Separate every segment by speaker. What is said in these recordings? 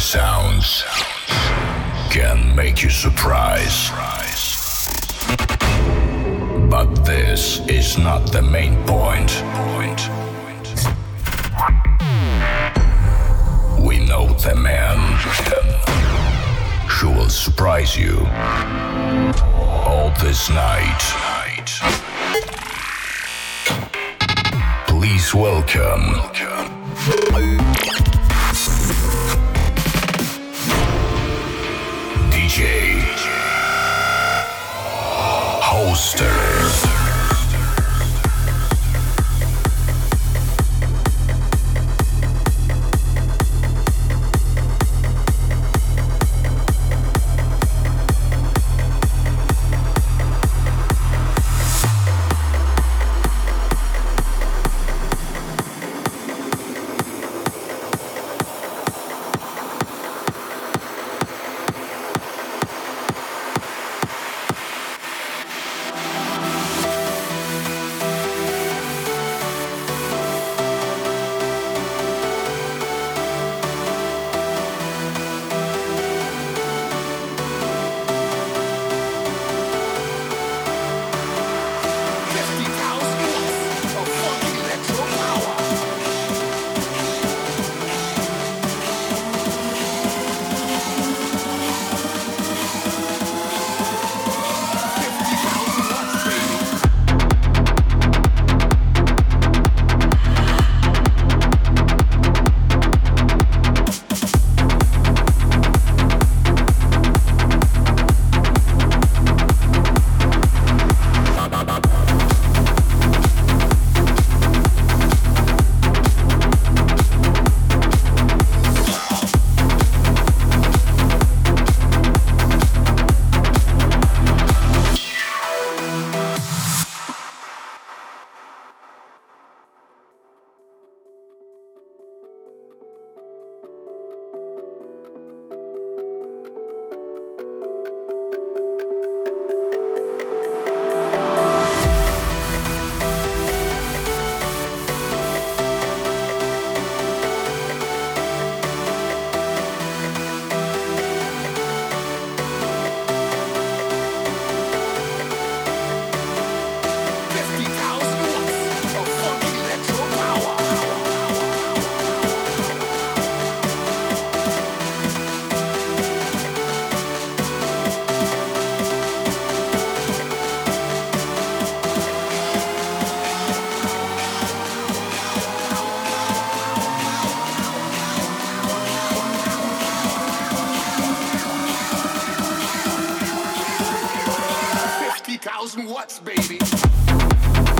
Speaker 1: sounds can make you surprise. But this is not the main point. We know the man who will surprise you all this night. Please welcome. DJ Hoster.
Speaker 2: thank
Speaker 3: you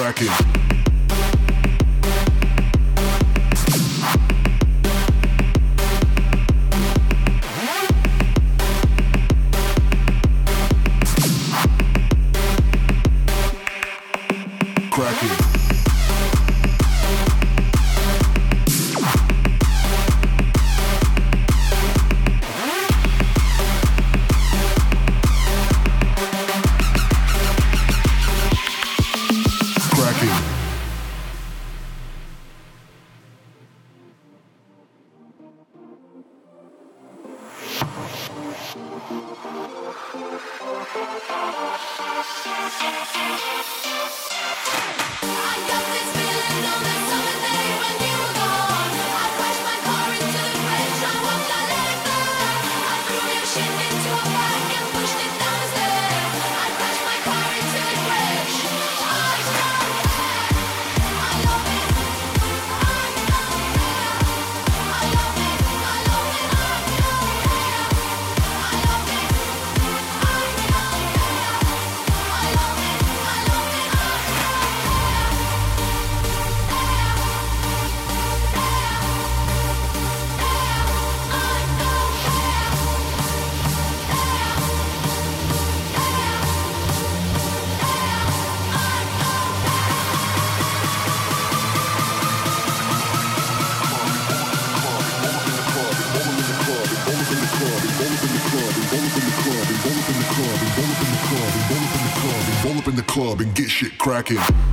Speaker 3: cracking. Get shit cracking.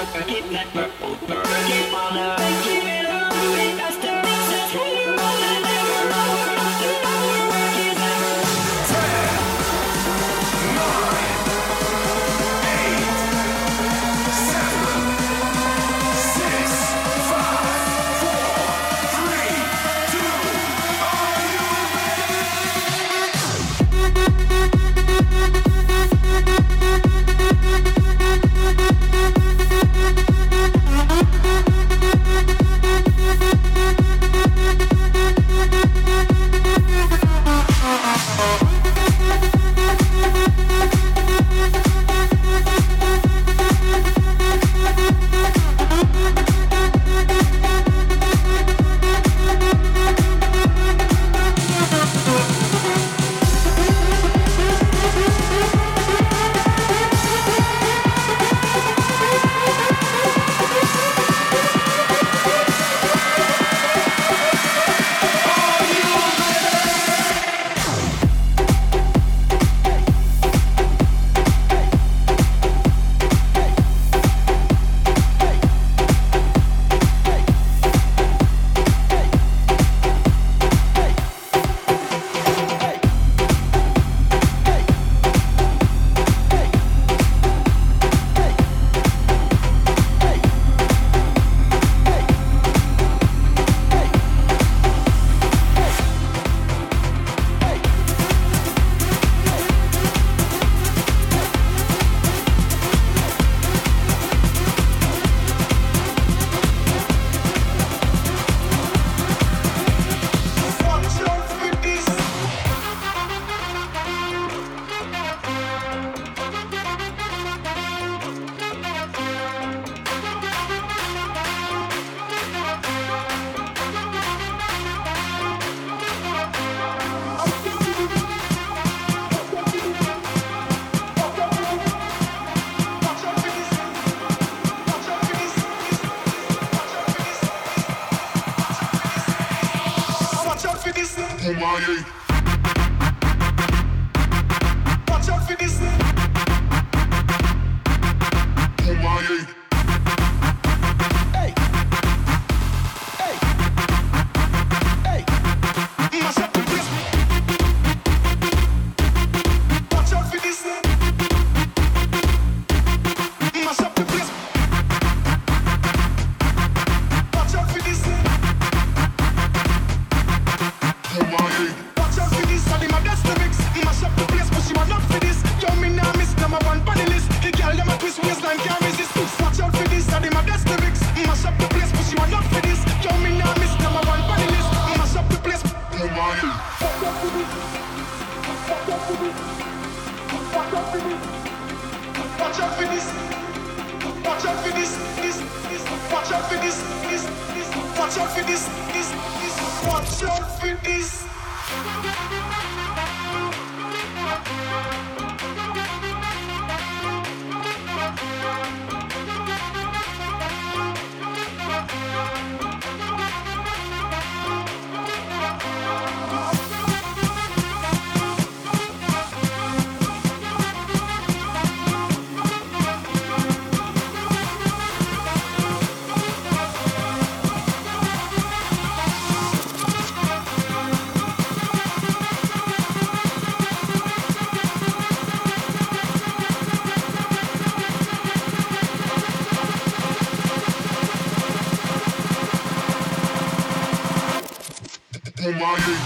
Speaker 4: Keep purple, purple, keep on the Watch out for this. this, this, watch out for this, this, this, watch out for this. Bobby.